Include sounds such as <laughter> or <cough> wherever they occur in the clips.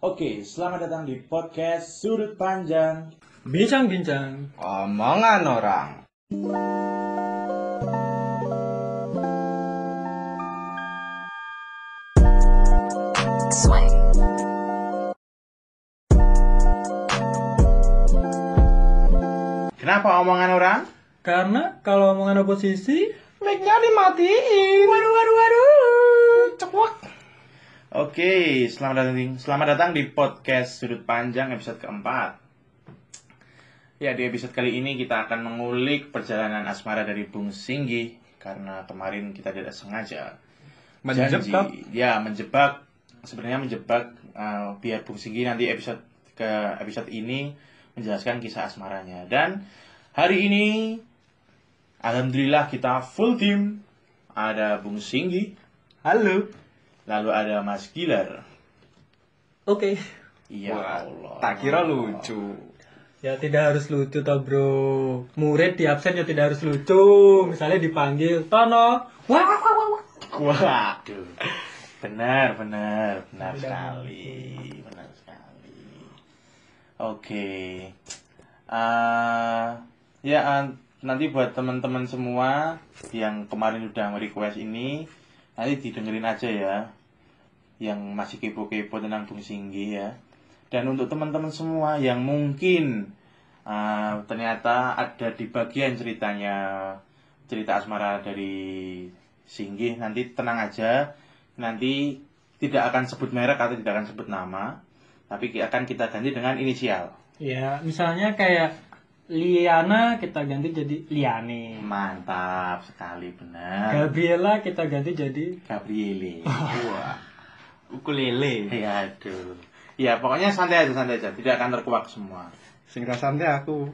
Oke, selamat datang di podcast Sudut Panjang. Bincang-bincang. Omongan orang. Kenapa omongan orang? Karena kalau omongan oposisi, Mic-nya dimatiin. Waduh, waduh, waduh. Oke, selamat datang di, selamat datang di podcast Sudut Panjang episode keempat. Ya, di episode kali ini kita akan mengulik perjalanan asmara dari Bung Singgi karena kemarin kita tidak sengaja Menjebak. janji- ya menjebak sebenarnya menjebak uh, biar Bung Singgi nanti episode ke episode ini menjelaskan kisah asmaranya dan hari ini alhamdulillah kita full team ada Bung Singgi Halo. Lalu ada Mas Gilar oke. iya Wah, Allah Tak kira lucu. Ya tidak harus lucu toh bro. Murid di absen ya tidak harus lucu. Misalnya dipanggil Tono. Wah, wah, wah, wah. Waduh. Benar, benar, benar Tidak sekali. Benar sekali. Oke. Eh, ya eh, nanti buat teman-teman semua yang kemarin udah request ini nanti didengerin aja ya. Yang masih kepo-kepo tentang Bung Singgi ya. Dan untuk teman-teman semua yang mungkin eh, ternyata ada di bagian ceritanya cerita asmara dari Singgi nanti tenang aja nanti tidak akan sebut merek atau tidak akan sebut nama tapi akan kita ganti dengan inisial Ya misalnya kayak Liana kita ganti jadi Liane. mantap sekali benar Gabriela kita ganti jadi Gabriele <laughs> Wah. Ukulele. ya aduh ya pokoknya santai aja santai aja tidak akan terkuak semua Sing santai aku.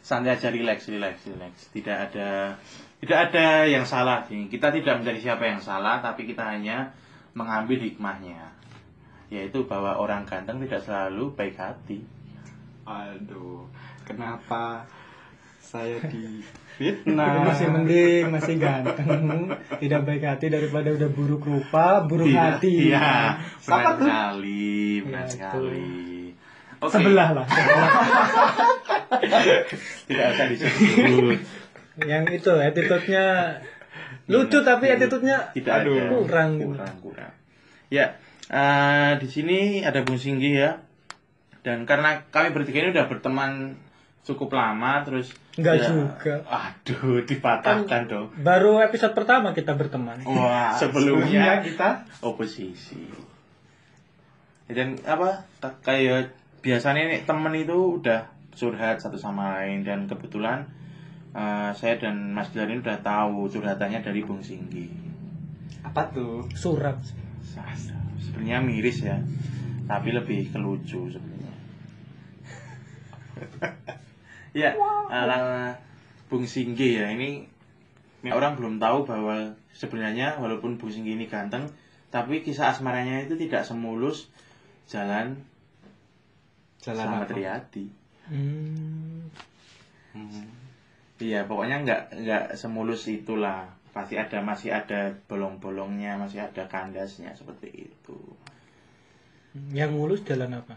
santai aja relax relax relax tidak ada tidak ada yang salah nih kita tidak mencari siapa yang salah tapi kita hanya mengambil hikmahnya yaitu bahwa orang ganteng tidak selalu baik hati Aduh. Kenapa saya <laughs> di fitnah? masih mending, masih ganteng, tidak baik hati daripada udah buruk rupa, buruk Tidak, hati. iya benar sekali benar Ya, sekali Oke, Sebelah lah. sebelah. <laughs> tidak usah disebut Yang itu attitude-nya lucu tapi attitude-nya tidak Aduh, ada kurang. kurang kurang ya eh, di sini ada Bung Singgi ya dan karena kami bertiga ini udah berteman cukup lama terus Enggak ya, juga. aduh dipatahkan dong Baru episode pertama kita berteman. Wah, sebelumnya kita oposisi dan apa tak- kayak biasanya nih temen itu udah curhat satu sama lain dan kebetulan eh, saya dan Mas Dilan ini udah tahu curhatannya dari Bung Singgi apa tuh? Surat. sebenarnya miris ya tapi lebih ke lucu sebenarnya <laughs> ya ala Bung Singgi ya. Ini orang belum tahu bahwa sebenarnya walaupun Bung Singgi ini ganteng tapi kisah asmaranya itu tidak semulus jalan Jalan sama apa? Triati Hmm. iya pokoknya nggak nggak semulus itulah. Pasti ada masih ada bolong-bolongnya masih ada kandasnya seperti itu. Yang mulus jalan apa?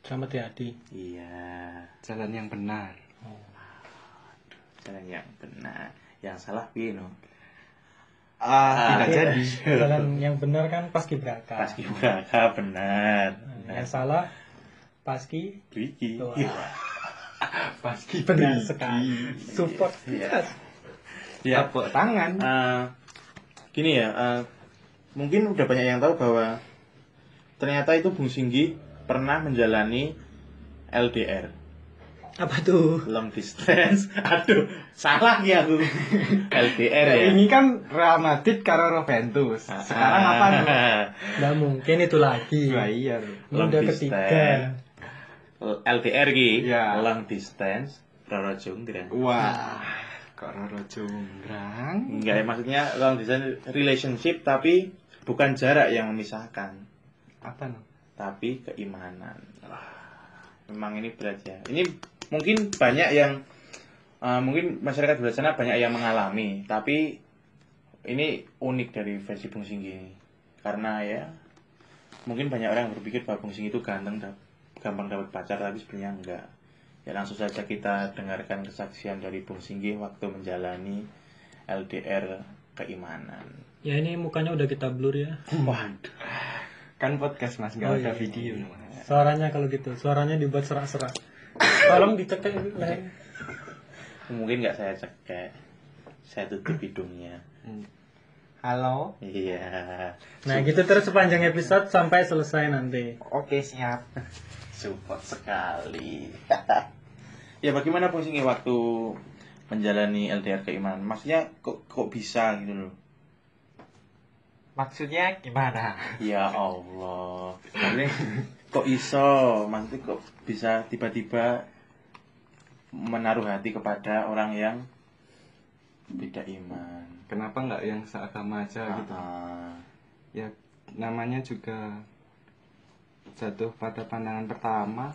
Sama hati iya Jalan yang benar. jalan yang benar yang salah Pino Ah, tidak Iya. jadi. Jalan yang benar kan paski braka. Paski Braka benar Yang salah paski Riki Wah. <laughs> Paski benar Briki. sekali. Support. Iya. Ya, ya tepuk tangan. eh, gini ya eh, mungkin udah banyak yang tahu bahwa ternyata itu Bung Singgi pernah menjalani LDR Apa tuh? long distance <laughs> aduh salah ya aku LDR ya Ini kan Real Madrid karo Juventus. Sekarang apa nih? Nggak <laughs> mungkin itu lagi. Wah, iya. Long udah distance. ketiga. LDR ki Iya. long distance Roro Jonggrang Wah, kok Roro Jonggrang? enggak ya maksudnya long distance relationship tapi bukan jarak yang memisahkan Apa no? Tapi keimanan. Memang ini berat ya ini mungkin banyak yang eh, mungkin masyarakat di sana banyak yang mengalami tapi ini unik dari versi Bung Singgi ini. karena ya mungkin banyak orang berpikir bahwa Bung Sing itu ganteng dan gampang dapat pacar tapi sebenarnya enggak. Ya langsung saja kita dengarkan kesaksian dari Bung Singgi waktu menjalani LDR keimanan. Ya ini mukanya udah kita blur ya. waduh Kan podcast Mas, nggak Oh, ada iya. video. Suaranya kalau gitu, suaranya dibuat serak-serak. Tolong dicek leher. mungkin nggak saya cekek saya tutup hidungnya Hmm. Halo. iya Nah gitu terus sepanjang episode sampai selesai nanti. Oke, siap. support sekali <laughs> ya bagaimana Singgi waktu menjalani LDR keimanan maksudnya kok kok bisa gitu loh Maksudnya gimana? Ya Allah. Maksudnya <laughs> kok iso? Maksudnya kok bisa tiba-tiba menaruh hati kepada orang yang beda iman. Kenapa nggak yang seagama aja gitu? Ah, Ya namanya juga jatuh pada pandangan pertama.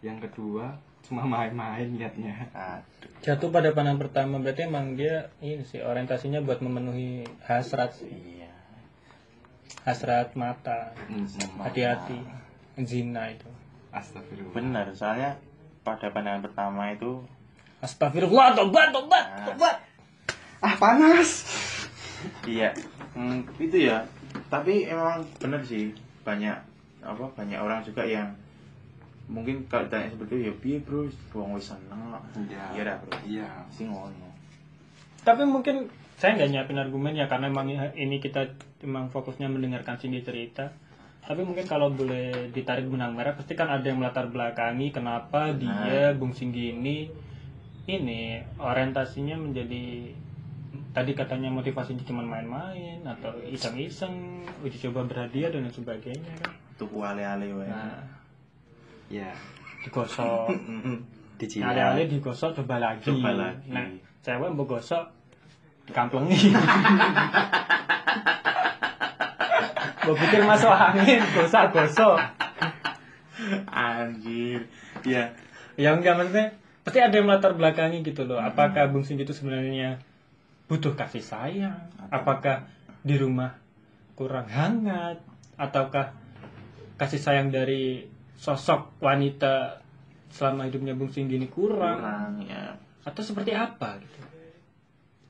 Yang kedua cuma main-main liatnya. aduh. Jatuh pada pandangan pertama berarti emang dia ini sih orientasinya buat memenuhi hasrat sih. Iya. Hasrat mata. Hmm. Hati-hati. Zina itu. Astagfirullah. Benar, soalnya pada pandangan pertama itu Astagfirullah, tobat, tobat, Ah. tobat. Ah panas. iya. Hmm, itu ya. Tapi emang benar sih banyak apa banyak orang juga yang mungkin kalau ditanya seperti itu ya piye bro wong wis seneng kok." Iya. iya dah bro Iya. sih ngono Tapi mungkin saya nggak nyiapin argumen ya karena emang ini kita emang fokusnya mendengarkan Cindy cerita. Tapi mungkin kalau boleh ditarik benang merah pasti kan ada yang melatar belakangi kenapa dia Bung Singgi ini ini orientasinya menjadi tadi katanya motivasinya cuma main-main atau iseng-iseng uji coba berhadiah dan sebagainya kan. tuku ale-ale Nah, Iya. digosok. <laughs> Dicilat. Ale-ale digosok coba lagi. Coba lagi. Nah, cewek mau gosok dikamplengi. <laughs> Gue pikir masuk angin, gosok-gosok. anjir ya Ya enggak maksudnya pasti ada yang melatar belakangi gitu loh. Apakah Bung Singgi itu sebenarnya butuh kasih sayang? Apakah di rumah kurang hangat? Ataukah kasih sayang dari sosok wanita selama hidupnya Bung Singgi ini kurang? kurang ya Atau seperti apa gitu?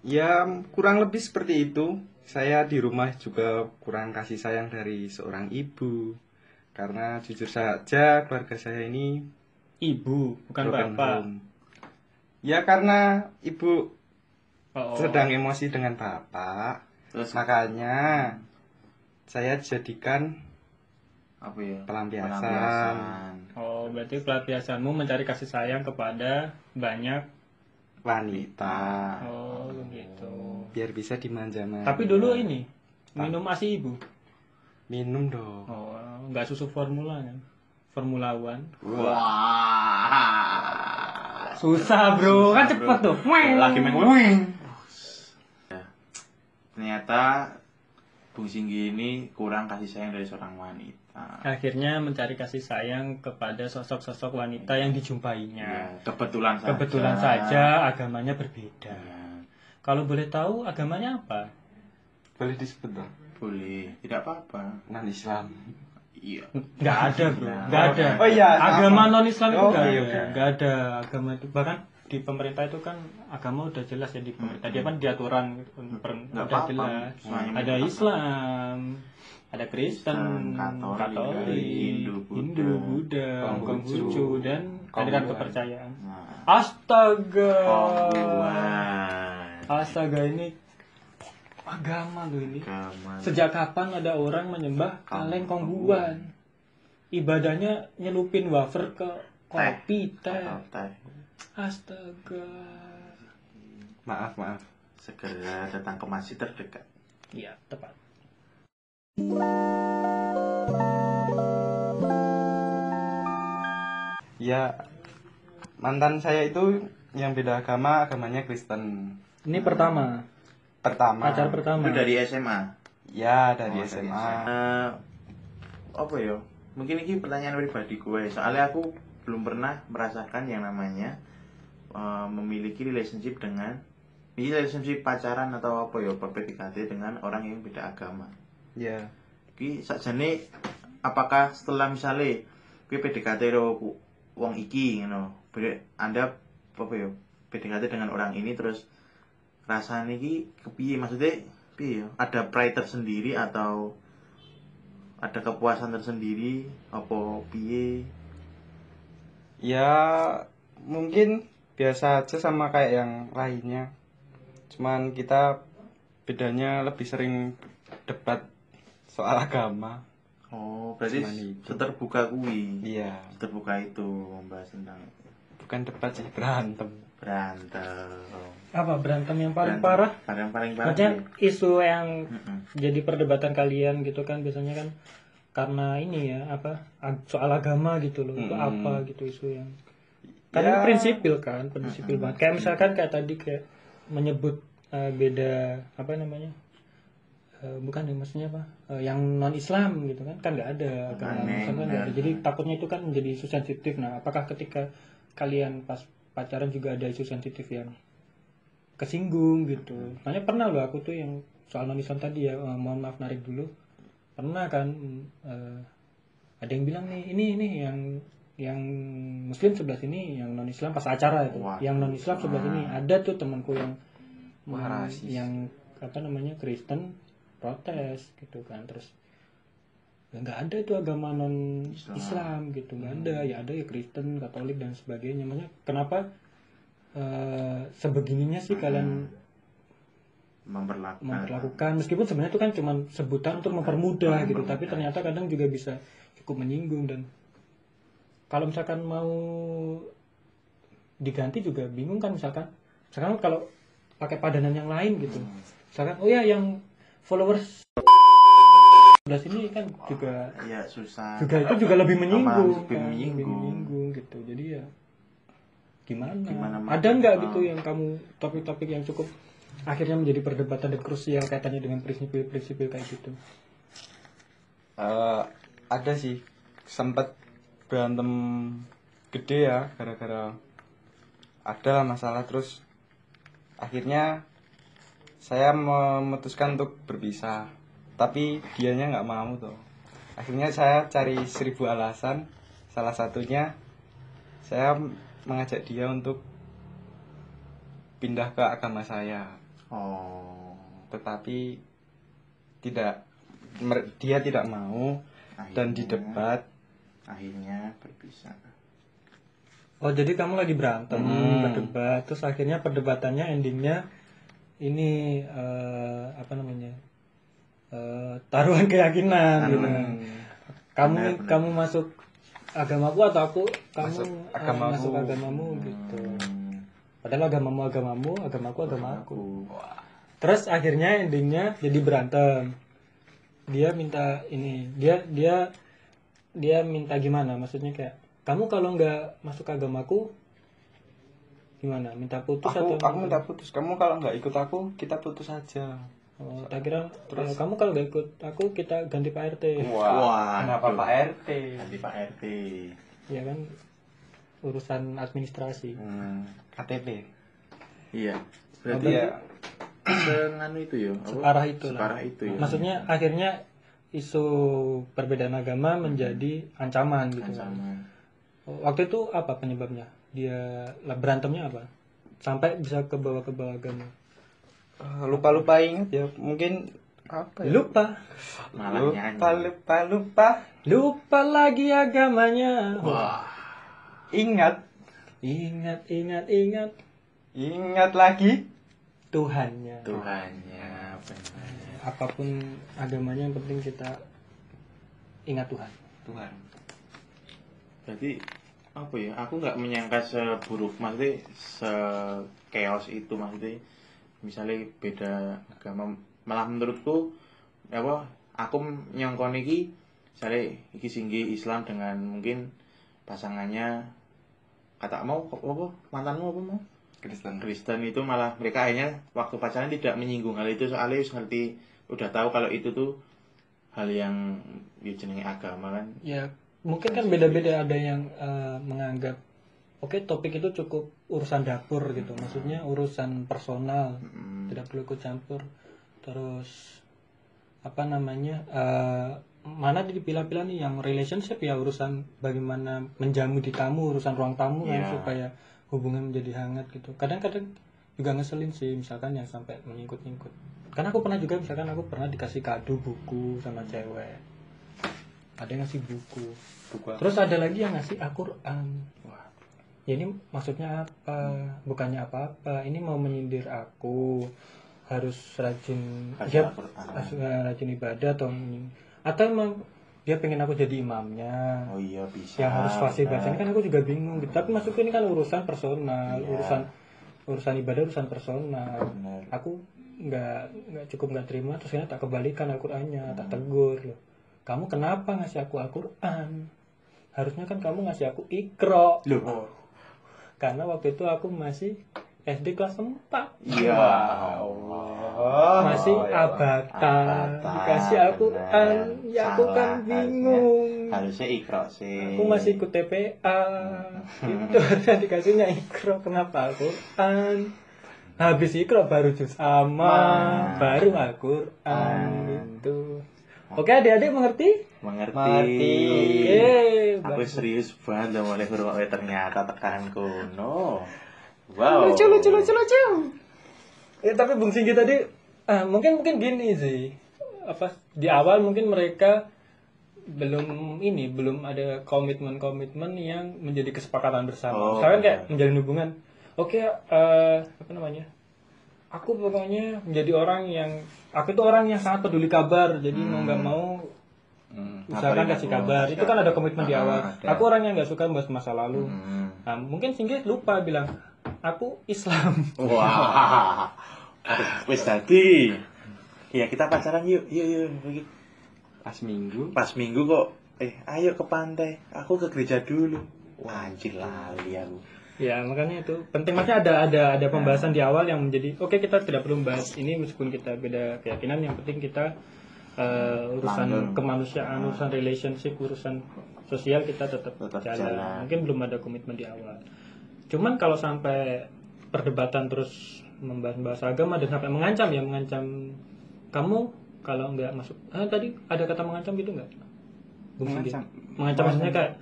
Ya kurang lebih seperti itu. Saya di rumah juga kurang kasih sayang dari seorang ibu. Karena jujur saja keluarga saya ini Ibu, bukan bapak. home. Ya karena ibu Oh, sedang emosi dengan bapak. terus Makanya saya jadikan apa ya pelampiasan. Pelampiasan. Oh, berarti pelampiasanmu mencari kasih sayang kepada banyak. wanita Oh, begitu. biar bisa dimanja-manja. Tapi dulu ini minum asi ibu. minum dong. Oh, nggak susu formula kan? Formula One. wah Susah bro, kan cepet tuh. lagi main Ya. ternyata Bung Singgi ini kurang kasih sayang dari seorang wanita Akhirnya mencari kasih sayang kepada sosok-sosok wanita yang dijumpainya. ya, kebetulan saja Kebetulan saja agamanya berbeda. Ya, Kalau boleh tahu agamanya apa? Boleh disebut dong. boleh tidak apa-apa Non Islam. iya Nggak ada bro, nggak ada. Oh iya, agama non Islam itu Oh, nggak iya, ada, nggak ada agama itu. Bahkan di pemerintah itu kan agama udah jelas ya di pemerintah. Dia kan di aturan udah apa-apa. jelas. Semuanya Ada apa-apa. Islam, ada Kristen, Katolik, Katolik, Hindu, Buddha, Hindu, Buddha, Konghucu, dan aliran Konghuan. kepercayaan. nah, Astaga. Konghuan. Astaga ini agama loh ini. Agama. Sejak kapan ada orang menyembah kaleng kongguan? Ibadahnya nyelupin wafer ke kopi teh. Teh Astaga. Maaf, maaf. segera datang ke masjid terdekat Iya, tepat. Ya mantan saya itu yang beda agama, agamanya Kristen. Ini pertama, Pertama. pacar pertama. itu dari SMA Ya dari Oh, SMA. Eh, apa ya mungkin ini pertanyaan pribadi gue soalnya aku belum pernah merasakan yang namanya eh, memiliki relationship dengan ini relationship pacaran atau apa ya PDKT dengan orang yang beda agama. Ya. ki sakjane apakah setelah misalnya kowe PDKT karo wong iki ngono Ber- anda apa ya PDKT dengan orang ini terus rasanya iki kepiye? Maksudnya piye ya? Ada pride tersendiri atau ada kepuasan tersendiri? Apa piye? Ya mungkin biasa aja sama kayak yang lainnya. Cuman kita bedanya lebih sering debat soal agama. oh berarti seterbuka kuwi Iya, terbuka itu membahas tentang bukan debat sih berantem. berantem Apa berantem yang paling Berantem. parah? Berantem paling parah Maksudnya isu yang Mm-mm. jadi perdebatan kalian gitu kan biasanya kan karena ini ya apa soal agama gitu loh itu Mm-mm. apa gitu isu yang karena Ya. prinsipil kan prinsipil banget. Kayak misalkan kayak tadi kayak menyebut eh, beda apa namanya Eh, bukan ya maksudnya apa Eh, yang non Islam gitu kan kan nggak ada agama Aneh, Islam kan nggak ada. Jadi takutnya itu kan menjadi isu sensitif. Nah apakah ketika kalian pas pacaran juga ada isu sensitif yang kesinggung gitu? Makanya pernah loh aku tuh yang soal non Islam tadi ya mohon maaf narik dulu. Pernah kan eh, ada yang bilang nih ini ini yang yang Muslim sebelah sini yang non Islam pas acara itu. Wah. yang non Islam sebelah sini ada tuh temanku yang Wah, mm, rasis. yang apa namanya Kristen protes gitu kan. Terus ya nggak ada itu agama non Islam. Islam, gitu. Nggak ada. Ya ada ya Kristen Katolik dan sebagainya. Makanya kenapa eh, sebegininya sih kalian memperlakukan. memperlakukan? Meskipun sebenarnya itu kan cuma sebutan untuk mempermudah. gitu. Tapi ternyata kadang juga bisa cukup menyinggung dan kalau misalkan mau diganti juga bingung kan misalkan. Misalkan kalau pakai padanan yang lain gitu. Misalkan oh ya yang followers sebelah sini kan juga ya susah. juga itu juga lebih menyinggung lebih kan, menyinggung. lebih menyinggung. gitu. Jadi ya gimana, Gimana, ada nggak gitu yang kamu topik-topik yang cukup akhirnya menjadi perdebatan dan krusial kaitannya dengan prinsip-prinsip kayak gitu? Eh, ada sih. Sempat berantem gede ya gara-gara ada lah masalah terus akhirnya saya memutuskan untuk berpisah. Tapi dianya nggak mau tuh akhirnya saya cari seribu alasan. Salah satunya saya mengajak dia untuk pindah ke agama saya. Oh. Tetapi tidak dia tidak mau. Dan Akhirnya- didebat akhirnya berpisah. Oh jadi kamu lagi berantem Hmm. berdebat terus akhirnya perdebatannya endingnya ini eh, apa namanya Eh, taruhan keyakinan gitu. Kamu Benar, benar. kamu masuk agamaku atau aku kamu Masuk eh, agamamu. masuk agamamu gitu. Hmm, padahal agamamu agamamu agamaku agamaku. Aku terus akhirnya endingnya jadi berantem. Dia minta ini dia dia dia minta gimana? Maksudnya kayak kamu kalau nggak masuk agamaku gimana? Minta putus aku atau aku minta putus. Kamu kalau nggak ikut aku kita putus aja. Oh, tak kira terus? kamu kalau nggak ikut aku kita ganti pak rt Wah, kenapa aduh. Pak RT ganti Pak RT ya kan? Urusan administrasi. Hmm, KTP iya. Berarti berarti ya senganu itu ya separah itu lah separah itu ya. Maksudnya akhirnya isu perbedaan agama menjadi ancaman gitu kan. ancaman Waktu itu apa penyebabnya? Dia lah berantemnya apa? Sampai bisa ke bawah ke bawah agama. lupa lupa ingat ya mungkin apa ya Lupa. malah lupa nyanyi lupa lupa Lupa lagi agamanya. wah ingat Ingat, ingat, ingat ingat lagi Tuhannya. Tuhannya benar Apa pun agamanya yang penting kita ingat Tuhan. Tuhan. Berarti apa ya aku nggak menyangka seburuk maksudnya se chaos itu maksudnya misalnya beda agama. Malah menurutku apa aku nyongkon iki misalnya iki singgi Islam dengan mungkin pasangannya kata mau apa mantanmu apa mau Kristen Kristen itu malah mereka akhirnya waktu pacaran tidak menyinggung hal itu soalnya ngerti udah tahu kalau itu tuh hal yang ya jenenge agama kan Ya, mungkin kan beda-beda ada yang eh, menganggap oke topik itu cukup urusan dapur gitu. Maksudnya urusan personal. Mm, tidak perlu ikut campur terus apa namanya eh, mana dipilah-pilah nih yang relationship ya urusan bagaimana menjamu di tamu urusan ruang tamu kan Iya. supaya hubungan menjadi hangat gitu. Kadang-kadang juga ngeselin sih misalkan yang sampai menyingkut-nyingkut karena aku pernah juga misalkan aku pernah dikasih kado buku sama cewek. Ada yang ngasih buku. Buku apa? terus ada lagi yang ngasih Al-Quran. Wah. Ya ini maksudnya apa? Bukannya apa-apa. Ini mau menyindir aku. Harus rajin Baca ya harus rajin ibadah atau atau emang dia pengen aku jadi imamnya oh iya bisa yang harus fasih benar. bacaan kan aku juga bingung gitu. tapi maksudku ini kan urusan personal Iya. urusan urusan ibadah urusan personal Benar. aku nggak nggak cukup nggak terima terus akhirnya tak kembalikan Al-Qur'annya tak tegur loh kamu kenapa ngasih aku Al-Qur'an harusnya kan kamu ngasih aku ikro Loh. karena waktu itu aku masih SD kelas 4 iya Oh, masih ya. abata dikasih Al-Qur'an benar. ya aku kan bingung. Harusnya ikro sih. Aku masih ikut TPA itu harusnya <laughs> dikasihnya ikro kenapa Al-Quran? Habis ikro baru juz ama baru Al-Quran gitu. Oke adik-adik mengerti? Mengerti, Mengerti. oke aku serius banget loh mulai huruf W ternyata tekanku. No wow lucu lucu lucu lucu ya tapi Bung Singgi tadi ah, mungkin mungkin gini sih apa di awal mungkin mereka belum ini belum ada komitmen-komitmen yang menjadi kesepakatan bersama. Oh, Misalkan kayak benar. menjalin hubungan. Oke, eh, apa namanya? Aku pokoknya menjadi orang yang aku itu orang yang sangat peduli kabar. Jadi mau nggak mau Hmm. usahakan kasih aku, kabar. Itu kan ada komitmen di Ah, awal. ada. Aku orang yang nggak suka bahas masa lalu. Hmm. Nah, mungkin Singgi lupa bilang aku Islam. wah. <laughs> Wis tadi ya kita pacaran yuk yuk yuk Pergi. pas minggu. Pas minggu kok eh ayo ke pantai. Aku ke gereja dulu. Wah. Anjir lali aku. Ya makanya itu penting. Maksudnya ada ada ada pembahasan di awal yang menjadi oke kita tidak perlu membahas ini meskipun kita beda keyakinan. Yang penting kita eh, urusan Langgeng. kemanusiaan urusan relationship urusan sosial kita tetap, Tetap jalan. jalan. mungkin belum ada komitmen di awal cuman kalau sampai perdebatan terus membahas-bahas agama dan sampai mengancam ya mengancam kamu kalau nggak masuk ah, tadi ada kata mengancam gitu nggak? Bung Sindi? Mengancam. mengancam maksudnya kayak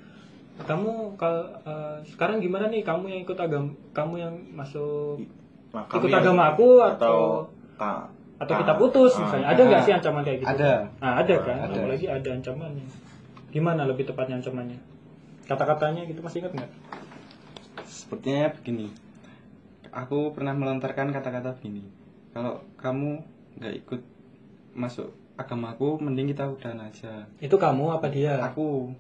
kamu kalau eh, sekarang gimana nih kamu yang ikut agama kamu yang masuk Nah, ikut agama aku atau atau ka- kita putus ah, misalnya? Ada nggak sih ancaman kayak gitu? Ada. nah, ada kan? Ada. apalagi ada ancamannya. Gimana lebih tepatnya ancamannya? Kata-katanya gitu masih ingat nggak sepertinya begini. Aku pernah melontarkan kata-kata begini. Kalau kamu nggak ikut masuk agamaku mending kita udahan aja. Itu kamu apa dia? Aku.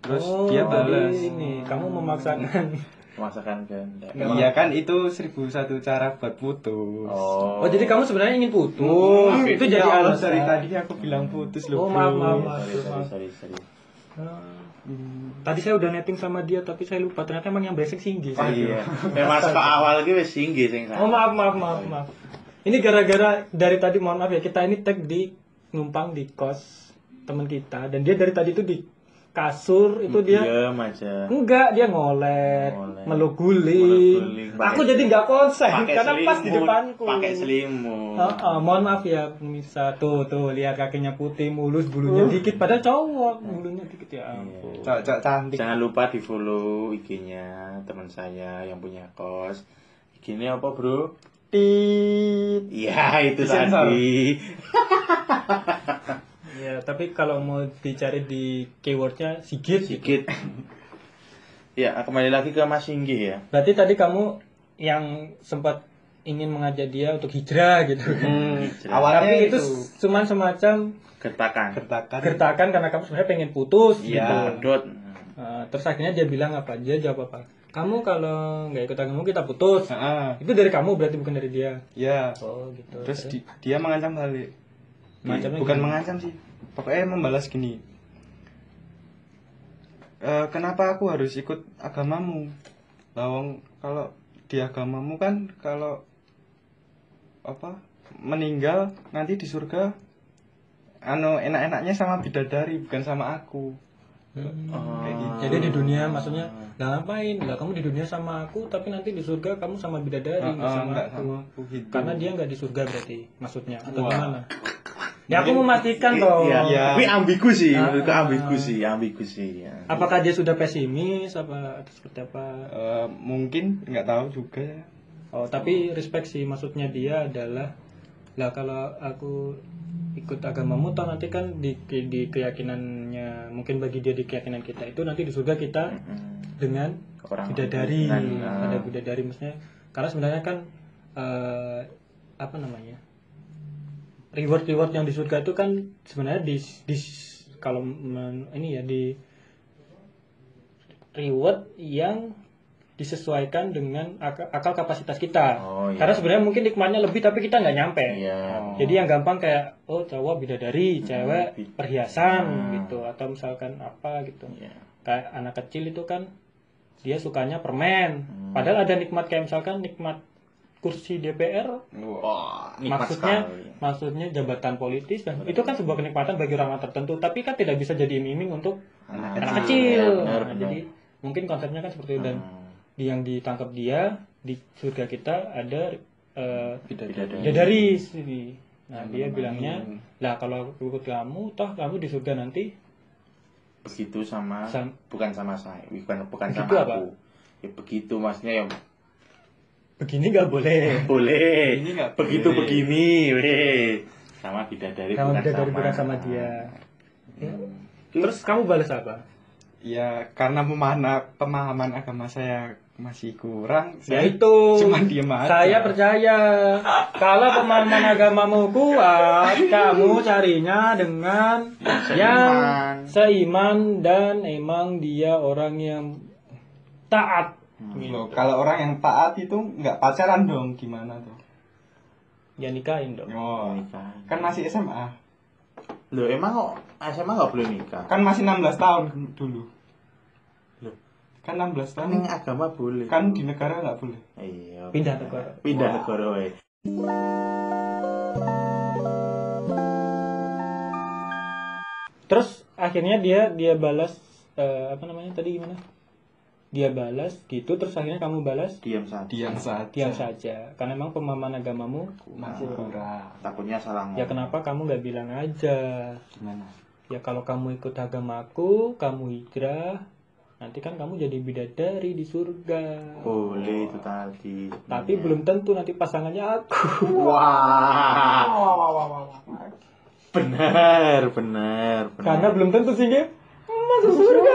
Terus Oh, dia jadi balas ini kamu memaksakan. Memaksakan kehendak. Iya kan itu seribu satu cara buat putus. Oh. Oh jadi kamu sebenarnya ingin putus? Hmm, itu jadi ya Allah, alasan. dari tadi aku bilang putus Oh, loh bro. maaf, maaf, maaf. sorry sorry sorry, sorry. Ah. tadi saya udah netting sama dia tapi saya lupa. Ternyata emang yang brengsek singgi oh iya. <laughs> Memang ke awal gitu wis singgi sing Oh maaf maaf maaf maaf. Ini gara-gara dari tadi mohon maaf ya kita ini tag di numpang di kos teman kita. Dan dia dari tadi itu di kasur itu dia diam aja enggak dia ngolet, Ngolet. meluk guling. Aku jadi nggak konsen karena pas di depanku. pakai selimut Oh, oh, mohon maaf ya pemirsa tuh tuh lihat kakinya putih mulus bulunya dikit padahal cowok bulunya dikit ya ampun. cok cok cantik Jangan lupa di follow IG-nya teman saya yang punya kos. IG-nya apa, Bro? tit Iya, itu Disensor. tadi. <laughs> Ya tapi kalau mau dicari di keywordnya sigit. Sedikit. ya, kembali lagi ke Mas Singgi ya. Berarti tadi kamu yang sempat ingin mengajak dia untuk hijrah gitu. Hmm, Hijrah. awalnya Tapi itu itu, cuman semacam Gertakan. gertakan gertakan karena kamu sebenarnya pengen putus Iya. gitu. Dot. Nah, terus akhirnya dia bilang apa? Dia jawab apa? Kamu kalau nggak ikut agama kita putus. Heeh, Itu dari kamu berarti bukan dari dia. ya Oh gitu. terus di- dia mengancam balik bukan gimana? mengancam sih pokoknya membalas gini "Eh, kenapa aku harus ikut agamamu lawang kalau di agamamu kan kalau apa meninggal nanti di surga anu enak-enaknya sama bidadari bukan sama aku Hmm. Kayak gitu. Jadi di dunia maksudnya lah ngapain? Lah kamu di dunia sama aku tapi nanti di surga kamu sama bidadari Heeh, nggak sama nggak aku. sama aku gitu Karena dia nggak di surga berarti maksudnya atau Wah. gimana? Ya aku memastikan toh. Iya. Iya. Tapi ambigu sih, Ah. menurutku ambigu sih, ambigu sih. Ya. Apakah dia sudah pesimis apa atau seperti apa? Eh, mungkin nggak tahu juga ya. Oh, tapi respect sih maksudnya dia adalah lah kalau aku ikut agamamu toh nanti kan di di keyakinannya mungkin bagi dia di keyakinan kita itu nanti di surga kita Mm. dengan Orang bidadari ah. ada bidadari maksudnya karena sebenarnya kan eh, apa namanya reward reward yang di surga itu kan sebenarnya di, di kalau men- ini ya di reward yang disesuaikan dengan akal, akal kapasitas kita Oh, iya. karena sebenarnya mungkin nikmatnya lebih tapi kita nggak nyampe Iya. jadi yang gampang kayak oh cowok bidadari cewek bi- perhiasan Hmm. gitu atau misalkan apa gitu Iya. kayak anak kecil itu kan dia sukanya permen Hmm. padahal ada nikmat kayak misalkan nikmat kursi DPR Wah, maksudnya sekali. maksudnya jabatan politis dan itu kan sebuah kenikmatan bagi orang tertentu tapi kan tidak bisa jadi iming-iming untuk Anak anak kecil. kecil benar, Nah, benar. jadi mungkin konsepnya kan seperti itu dan Hmm. yang ditangkap dia di surga kita ada eh, Bidadari. bidadari sini nah dia bilangnya lah kalau ikut kamu toh kamu di surga nanti begitu sama, Sam- bukan sama saya, bukan bukan Begitu sama apa? aku. Ya begitu maksudnya ya begini nggak boleh boleh. Ini nggak begitu boleh. begini, weh. Sama bidadari sama bukan bidadari sama. bukan sama dia Ya. Hmm. terus kamu balas apa Ya karena pemahana, pemahaman agama saya masih kurang, ya saya itu cuma diem aja. saya percaya kalau pemahaman agamamu kuat kamu carinya dengan yang seiman dan emang dia orang yang taat Loh, kalau orang yang taat itu nggak pacaran dong, gimana tuh? ya nikahin dong Oh, Nikah. kan masih SMA, Loh, emang kok SMA nggak boleh nikah? kan masih 16 tahun dulu. Loh. Kan 16 Kan tahun, yang agama boleh. kan di negara nggak boleh. Iya. Pindah negara. Pindah negara weh. terus akhirnya dia dia balas eh, apa namanya tadi gimana dia balas gitu terus akhirnya kamu balas Diam saja. Diam saja. diam saja karena emang pemahaman agamamu Masih kurang. Takutnya salah ngomong. ya kenapa kamu nggak bilang aja Gimana? ya kalau kamu ikut agamaku kamu hijrah nanti kan kamu jadi bidadari di surga Boleh itu tadi. tapi belum tentu nanti pasangannya aku Wah. Benar, benar, benar. karena belum tentu sih Gep. masuk surga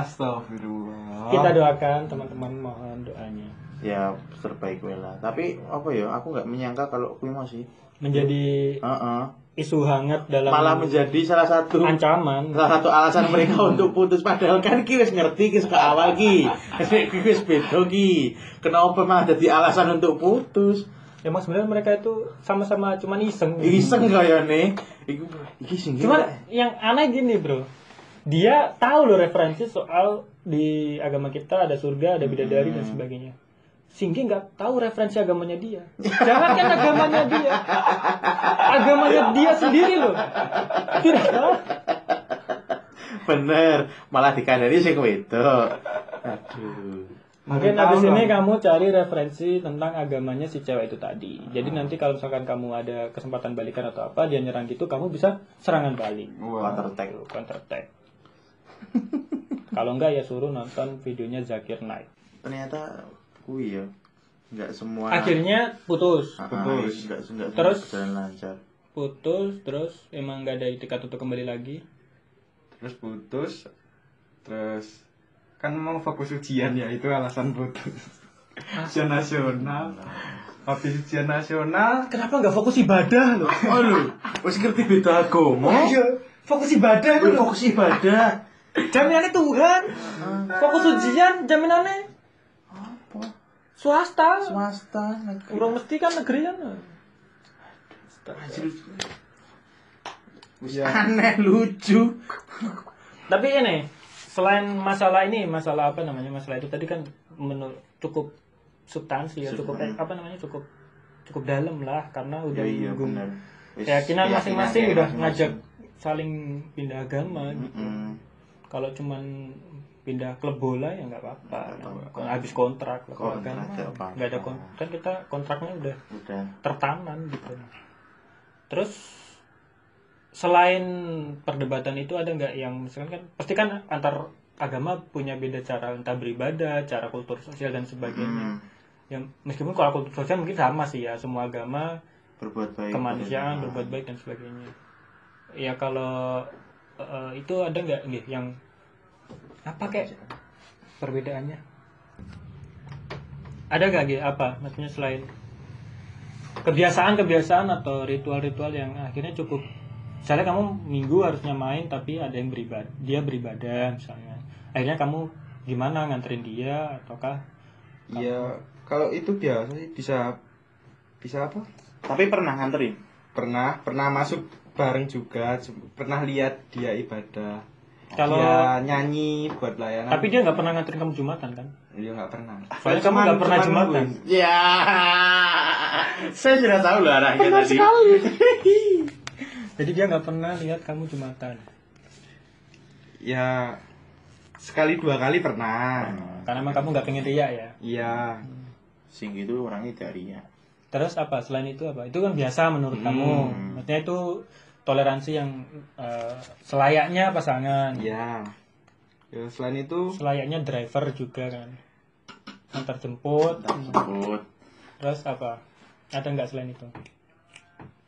Astagfirullah. Kita doakan teman-teman mohon doanya. Ya terbaik lah. Tapi apa ya? Aku nggak menyangka kalau kui masih. menjadi Heeh. isu hangat dalam Malah menjadi salah satu ancaman. salah satu alasan mereka untuk putus. Padahal kan ki wis ngerti ki ke awal ki. Ki wis beda ki. Kenapa malah jadi alasan untuk putus? Emang sebenarnya mereka itu sama-sama cuman iseng. Iseng kayaknya. Iki iki sing cuman yang aneh gini bro dia tahu loh referensi soal di agama kita ada surga ada bidadari dan sebagainya Singgi nggak tahu referensi agamanya dia jangan kan agamanya dia <laughs> agamanya dia sendiri loh tidak tahu bener malah dikandani sing wedok aduh Mungkin dong. ini kamu cari referensi tentang agamanya si cewek itu tadi. Jadi nanti kalau misalkan kamu ada kesempatan balikan atau apa, dia nyerang gitu, kamu bisa serangan balik. Wah. counter attack Counter attack. Kalau enggak ya suruh nonton videonya Zakir Naik. ternyata kui ya nggak semua Akhirnya putus. Ah, putus. nggak nggak semua Terus? berjalan lancar Putus, terus emang nggak ada itikat untuk kembali lagi. Terus putus. Terus kan mau fokus ujian ya itu alasan putus. ujian nasional. Habis ujian nasional, Kenapa nggak fokus ibadah loh? aduh wis ngerti beda agama Ayo, fokus ibadah loh. fokus ibadah Jaminannya Tuhan. Fokus ujian, jaminannya apa swasta. swasta negeri Urung mesti kan negeri kan. Anjir. Wis aneh lucu Tapi ini selain masalah ini, masalah apa namanya? Masalah itu tadi kan menurut cukup substansi ya, cukup eh, apa namanya? cukup cukup dalam lah karena udah ya iya benar Wis keyakinan masing-masing keyakinan udah masing-masing. ngajak saling pindah agama gitu. Kalau cuman pindah klub bola ya nggak apa-apa. Kalau habis kontrak Kontrak, agama nggak ada kontrak. Kan kita kontraknya udah udah tertanam gitu. Terus selain perdebatan itu ada nggak yang misalkan kan pasti kan antar agama punya beda cara entah beribadah, cara kultur sosial dan sebagainya. Hmm. Yang meskipun kalau kultur sosial mungkin sama sih ya semua agama berbuat baik kemanusiaan pada berbuat baik dan sebagainya. Ya kalau eh, itu ada nggak nggih yang apa kayak perbedaannya? Ada nggak gitu apa? Maksudnya selain kebiasaan-kebiasaan atau ritual-ritual yang akhirnya cukup misalnya kamu minggu harusnya main tapi ada yang beribadah dia beribadah misalnya akhirnya kamu gimana nganterin dia ataukah Iya, kalau itu biasa sih bisa bisa apa? tapi pernah nganterin Pernah pernah masuk bareng juga, pernah lihat dia ibadah. kalau dia nyanyi buat layanan. tapi dia nggak pernah nganterin kamu jumatan kan? Dia nggak pernah. soalnya kamu nggak pernah cuman jumatan. ya. Saya sudah tahu loh arahnya tadi. <laughs> jadi dia nggak pernah lihat kamu jumatan? Ya sekali dua kali pernah. karena emang kamu nggak pengen riak ya? Iya. sing itu orangnya dari ya. Terus apa? Selain itu apa? Itu kan biasa menurut kamu. Maksudnya itu toleransi yang eh, selayaknya pasangan Iya. Ya selain itu selayaknya driver juga kan antar jemput tersebut terus apa ada nggak selain itu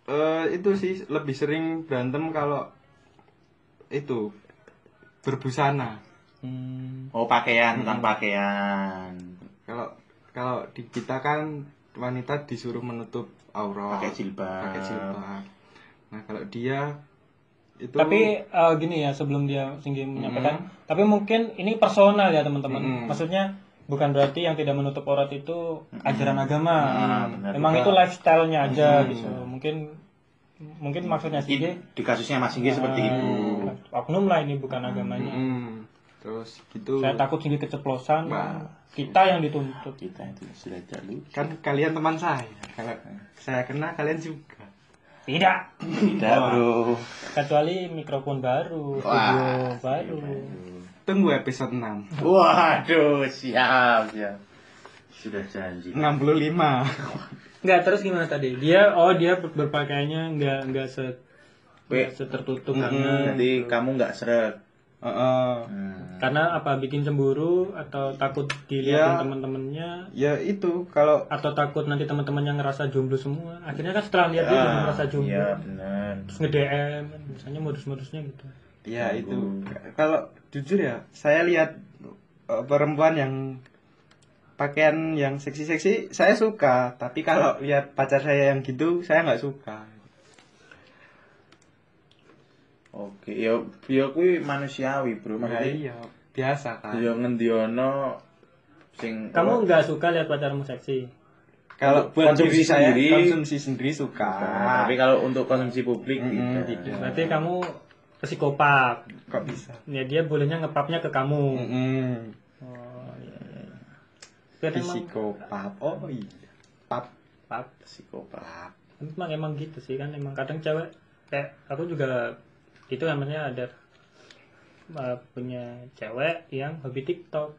eh itu sih lebih sering berantem kalau itu berbusana. hmm, oh pakaian tentang pakaian Kalau kalau di kita kan wanita disuruh menutup aurat. pakai jilbab pakai jilbab. Nah, kalau dia itu tapi eh, gini ya sebelum dia tinggi menyampaikan tapi mungkin ini personal ya teman-teman. Mm-mm. maksudnya bukan berarti yang tidak menutup aurat itu ajaran agama. Benar memang itu lifestyle-nya aja gitu. Mungkin mungkin maksudnya sih Di, di kasusnya Mas Singgi seperti itu. oknum lah ini bukan agamanya. Mm, terus gitu. Saya takut sini keceplosan. Wah. kita yang dituntut. Kita itu sudah jalur kan kalian teman saya. Kalau saya kena kalian juga. Tidak. Tidak bro. Kecuali mikrofon baru studio baru. Tunggu episode 6. waduh siap siap. Sudah janji. 65. Enggak terus gimana tadi? Dia oh dia ber- berpakaiannya nggak nggak se nggak setertutup karena jadi kamu nggak seret Heeh. Hmm. karena apa bikin cemburu atau takut dilihatin Ya. teman-temannya Ya itu kalau atau takut nanti teman-temannya ngerasa jomblo semua? Akhirnya kan setelah lihat dia juga ngerasa jomblo. iya benar. Terus nge DM misalnya modus-modusnya gitu. Ya itu. Kalau jujur ya saya lihat eh, perempuan yang pakaian yang seksi-seksi saya suka. Tapi kalau lihat pacar saya yang gitu saya nggak suka oke ya ya kuwi manusiawi bro. Ya maksudnya iya biasa kan ya ngendiono sing kamu nggak suka lihat pacarmu seksi? Kalau buat Konsumsi diri saya sendiri. konsumsi sendiri suka. Tapi kalau untuk konsumsi publik Mm-mm, tidak. tidak. berarti kamu psikopat. Kok bisa? Ya dia bolehnya ngepapnya ke kamu. Mm-mm. oh iya. Iya. Psikopat. Oh iya. Pap pap. Psikopat. Emang emang gitu sih kan. Emang kadang cewek kayak aku juga itu namanya ada uh, punya cewek yang hobi TikTok.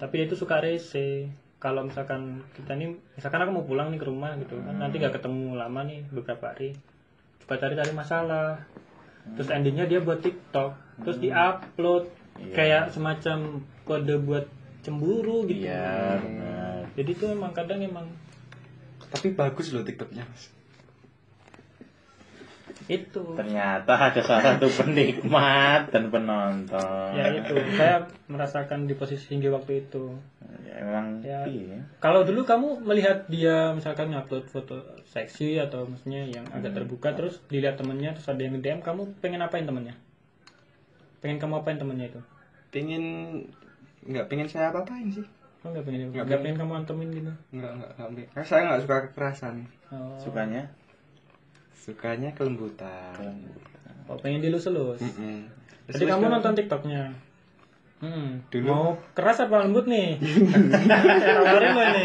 Tapi dia itu suka rese. Kalau misalkan kita nih misalkan aku mau pulang nih ke rumah gitu kan nanti gak ketemu lama nih beberapa hari. Suka cari-cari masalah. Terus endingnya dia buat TikTok. Terus diupload kayak semacam kode buat cemburu gitu. Iya benar. Jadi tuh emang kadang emang tapi bagus loh tiktoknya mas itu. Ternyata ada salah satu penikmat dan penonton. Ya itu. Saya merasakan di posisi tinggi waktu itu. Ya, emang Ya. iya. Kalau dulu kamu melihat dia misalkan ngupload foto seksi atau maksudnya yang agak terbuka terus dilihat temennya terus ada yang DM kamu pengen apain temennya? Pengen kamu apain temennya itu? Pengen nggak pengen saya apa apain sih. Kamu nggak pengen Nggak nggak pengen. kamu antemin gitu? Nggak nggak nggak pengen. Karena saya nggak suka kekerasan. Oh, sukanya sukanya kelembutan oh pengen dilus-elus Mm-mm. jadi kamu nonton tiktoknya Hmm, Dulu. mau keras apa lembut nih? Tawarin lo nih.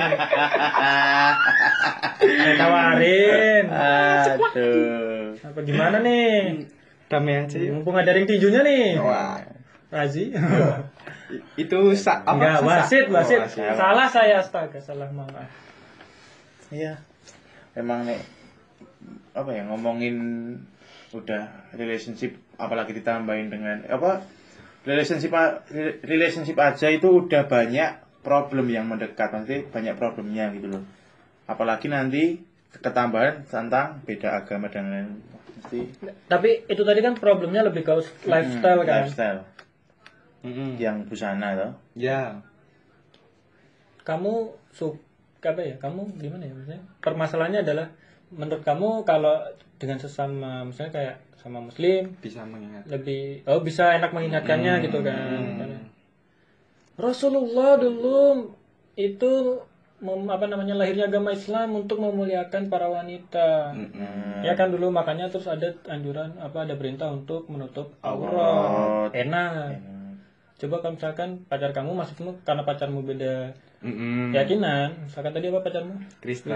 Saya tawarin. aduh Apa gimana nih? damai aja yuk. Mumpung ada ring tinjunya nih. wah Razi. itu sa apa Enggak, wasit, oh, wasit. wasit. Salah saya astaga, salah mama. iya emang nek apa ya ngomongin udah relationship apalagi ditambahin dengan apa relationship relationship aja itu udah banyak problem yang mendekat nanti banyak problemnya gitu loh apalagi nanti ketambahan tentang beda agama dan lain mesti Tapi itu tadi kan problemnya lebih ke lifestyle Hmm, kan. lifestyle Mm-mm. yang busana toh Ya. Kamu suka apa ya? Kamu gimana ya maksudnya? Permasalahannya adalah menurut kamu kalau dengan sesama misalnya kayak sama muslim Bisa mengingat. lebih oh bisa enak mengingatkannya gitu kan. Karena Rasulullah dulu itu mem- apa namanya lahirnya agama Islam untuk memuliakan para wanita. Mm-mm. Ya kan dulu makanya terus ada anjuran apa ada perintah untuk menutup Aurat. Enak. Coba kalau misalkan pacar kamu maksudmu karena pacarmu beda Mm-mm. keyakinan, misalkan tadi apa pacarmu? Kristen.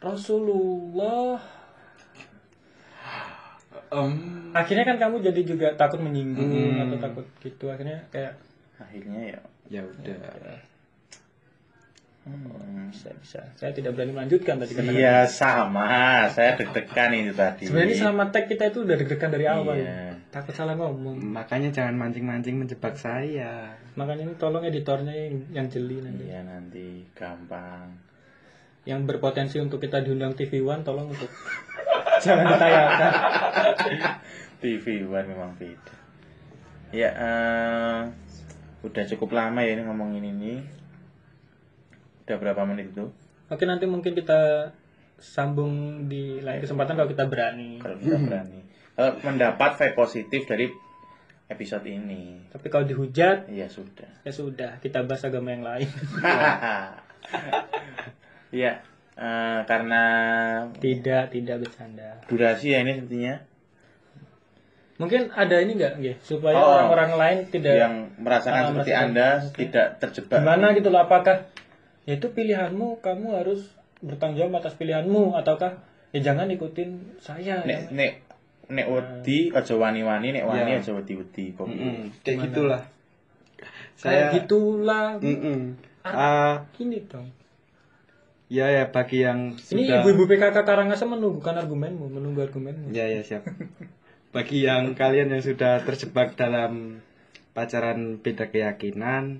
Rasulullah. Em, Akhirnya kan kamu jadi juga takut menyinggung atau takut gitu. Akhirnya kayak akhirnya ya ya udah. hmm, bisa bisa. Saya tidak berani melanjutkan tadi karena iya sama saya deg-degan ini tadi sebenarnya selama tag kita itu udah deg-degan dari awal. Iya. Takut salah ngomong. Makanya jangan mancing-mancing menjebak saya. Makanya ini tolong editornya yang, yang jeli nanti. iya nanti gampang Yang berpotensi untuk kita diundang TV One tolong untuk <laughs> jangan ditayangkan. <laughs> TV One memang beda ya eh, udah cukup lama ya ini ngomongin ini udah berapa menit itu Oke nanti mungkin kita sambung di lain kesempatan kalau kita berani. kalau kita berani Kalau mendapat vibe positif dari episode ini Tapi kalau dihujat iya sudah ya sudah kita bahas agama yang lain. <laughs> Iya, eh, karena tidak tidak bercanda. durasi ya ini sepertinya Mungkin ada ini enggak nggih supaya Oh. orang-orang lain tidak yang merasakan Ah, seperti merasakan. anda tidak terjebak. gimana gitu loh apakah ya itu pilihanmu kamu harus bertanggung jawab atas pilihanmu ataukah ya jangan ikutin saya Nek ya. nek nek wedi aja wani-wani, nek wani Ya. aja wedi-wedi kok. Kayak gitulah. kayak Saya gitulah Mm-mm. Ah, gini dong ya ya bagi yang ini sudah ibu-ibu PKK Karangasem menunggukan argumenmu menunggu argumenmu Ya ya siap. Bagi yang kalian yang sudah terjebak dalam pacaran beda keyakinan,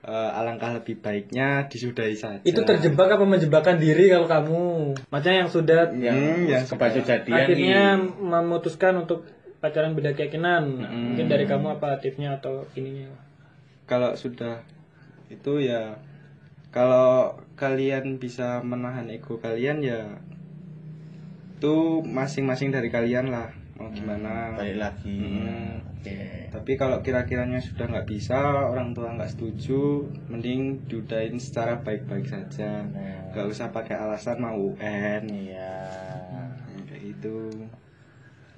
eh, alangkah lebih baiknya disudahi saja. itu terjebak apa menjebakkan diri kalau kamu macam yang sudah Yang Hmm, yang kebaca jadian akhirnya nih. memutuskan untuk pacaran beda keyakinan mungkin dari kamu apa tipsnya atau ininya Kalau sudah itu ya kalau kalian bisa menahan ego kalian ya itu masing-masing dari kalian lah mau gimana. balik lagi. Hmm. Oke. Tapi kalau kira-kiranya sudah nggak bisa, orang tua nggak setuju, mending diudahin secara baik-baik saja. Nah, Nggak usah pakai alasan mau UN. Iya. Kayak gitu.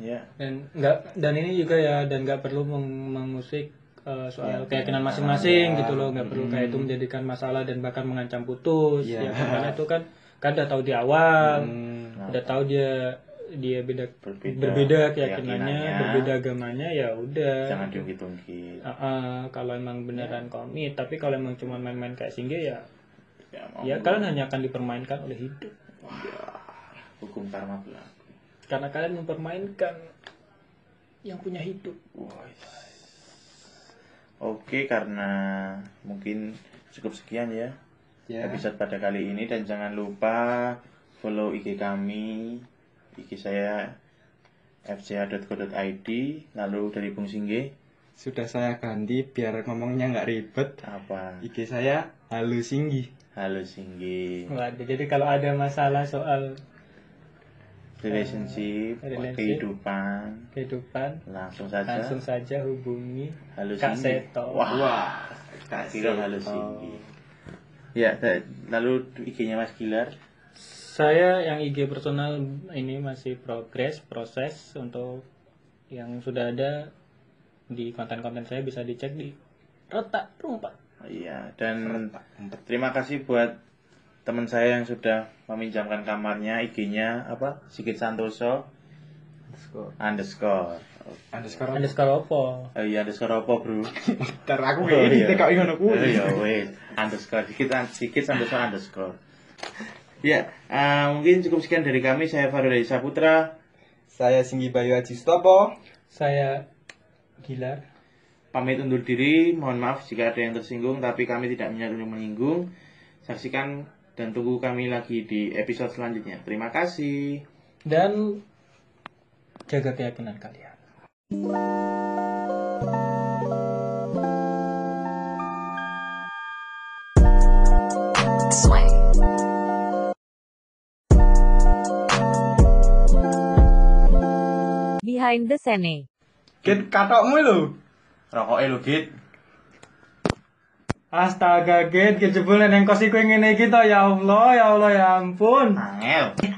Ya. dan nggak dan ini juga ya dan nggak perlu meng- mengusik uh, soal Ya, keyakinan masing-masing ya. gitu loh nggak perlu kayak itu menjadikan masalah dan bahkan mengancam putus Ya. ya karena itu kan kan udah tahu di awal Hmm, udah tahu dia dia beda Berbeda berbeda, keyakinannya keyakinannya. berbeda agamanya ya udah Jangan diungkit-ungkit. Uh, uh, kalau emang beneran komit tapi kalau emang cuma main-main kayak singgah ya Ya, ya kalian hanya akan dipermainkan oleh hidup hukum karma berlaku. karena kalian mempermainkan yang punya hidup Wah. Oke, karena mungkin cukup sekian ya ya. episode pada kali ini dan jangan lupa follow IG kami, IG saya fca.co.id, lalu dari Bung Singge Sudah saya ganti biar ngomongnya nggak ribet. apa? IG saya Halu Singgi. Halo Singge. Waduh, jadi kalau ada masalah soal Relationship, Relationship. kehidupan, kehidupan langsung saja. langsung saja hubungi Halo Kak. Seto. Wah, Wah, Halo Singgi. Ya, lalu IG-nya Mas Gilar. Saya yang IG personal ini masih progres proses untuk yang sudah ada di konten-konten saya bisa dicek di retak rumpat. Iya, dan terima kasih buat teman saya yang sudah meminjamkan kamarnya, IG-nya apa? Sigit Santoso underscore. Underscore. Underscore opo? Oh iya underscore apa bro? <laughs> Ntar aku kayak iya. gitu kok ngono Oh iya wait underscore Sigit Sigit underscore underscore. Ya, eh, mungkin cukup sekian dari kami. Saya Farul Saputra. Saya Singgi Bayu Aji Stopo. Saya Gilar. Pamit undur diri, mohon maaf jika ada yang tersinggung, tapi kami tidak menyadari menyinggung. Saksikan dan tunggu kami lagi di episode selanjutnya. Terima kasih. Dan jaga keyakinan kalian. Behind the scene. Git katokmu lho. Rokoknya lo, Git. Astaga, Git, kejebul neng kos iku ngene iki to, ya Allah, ya Allah, ya ampun. Angel.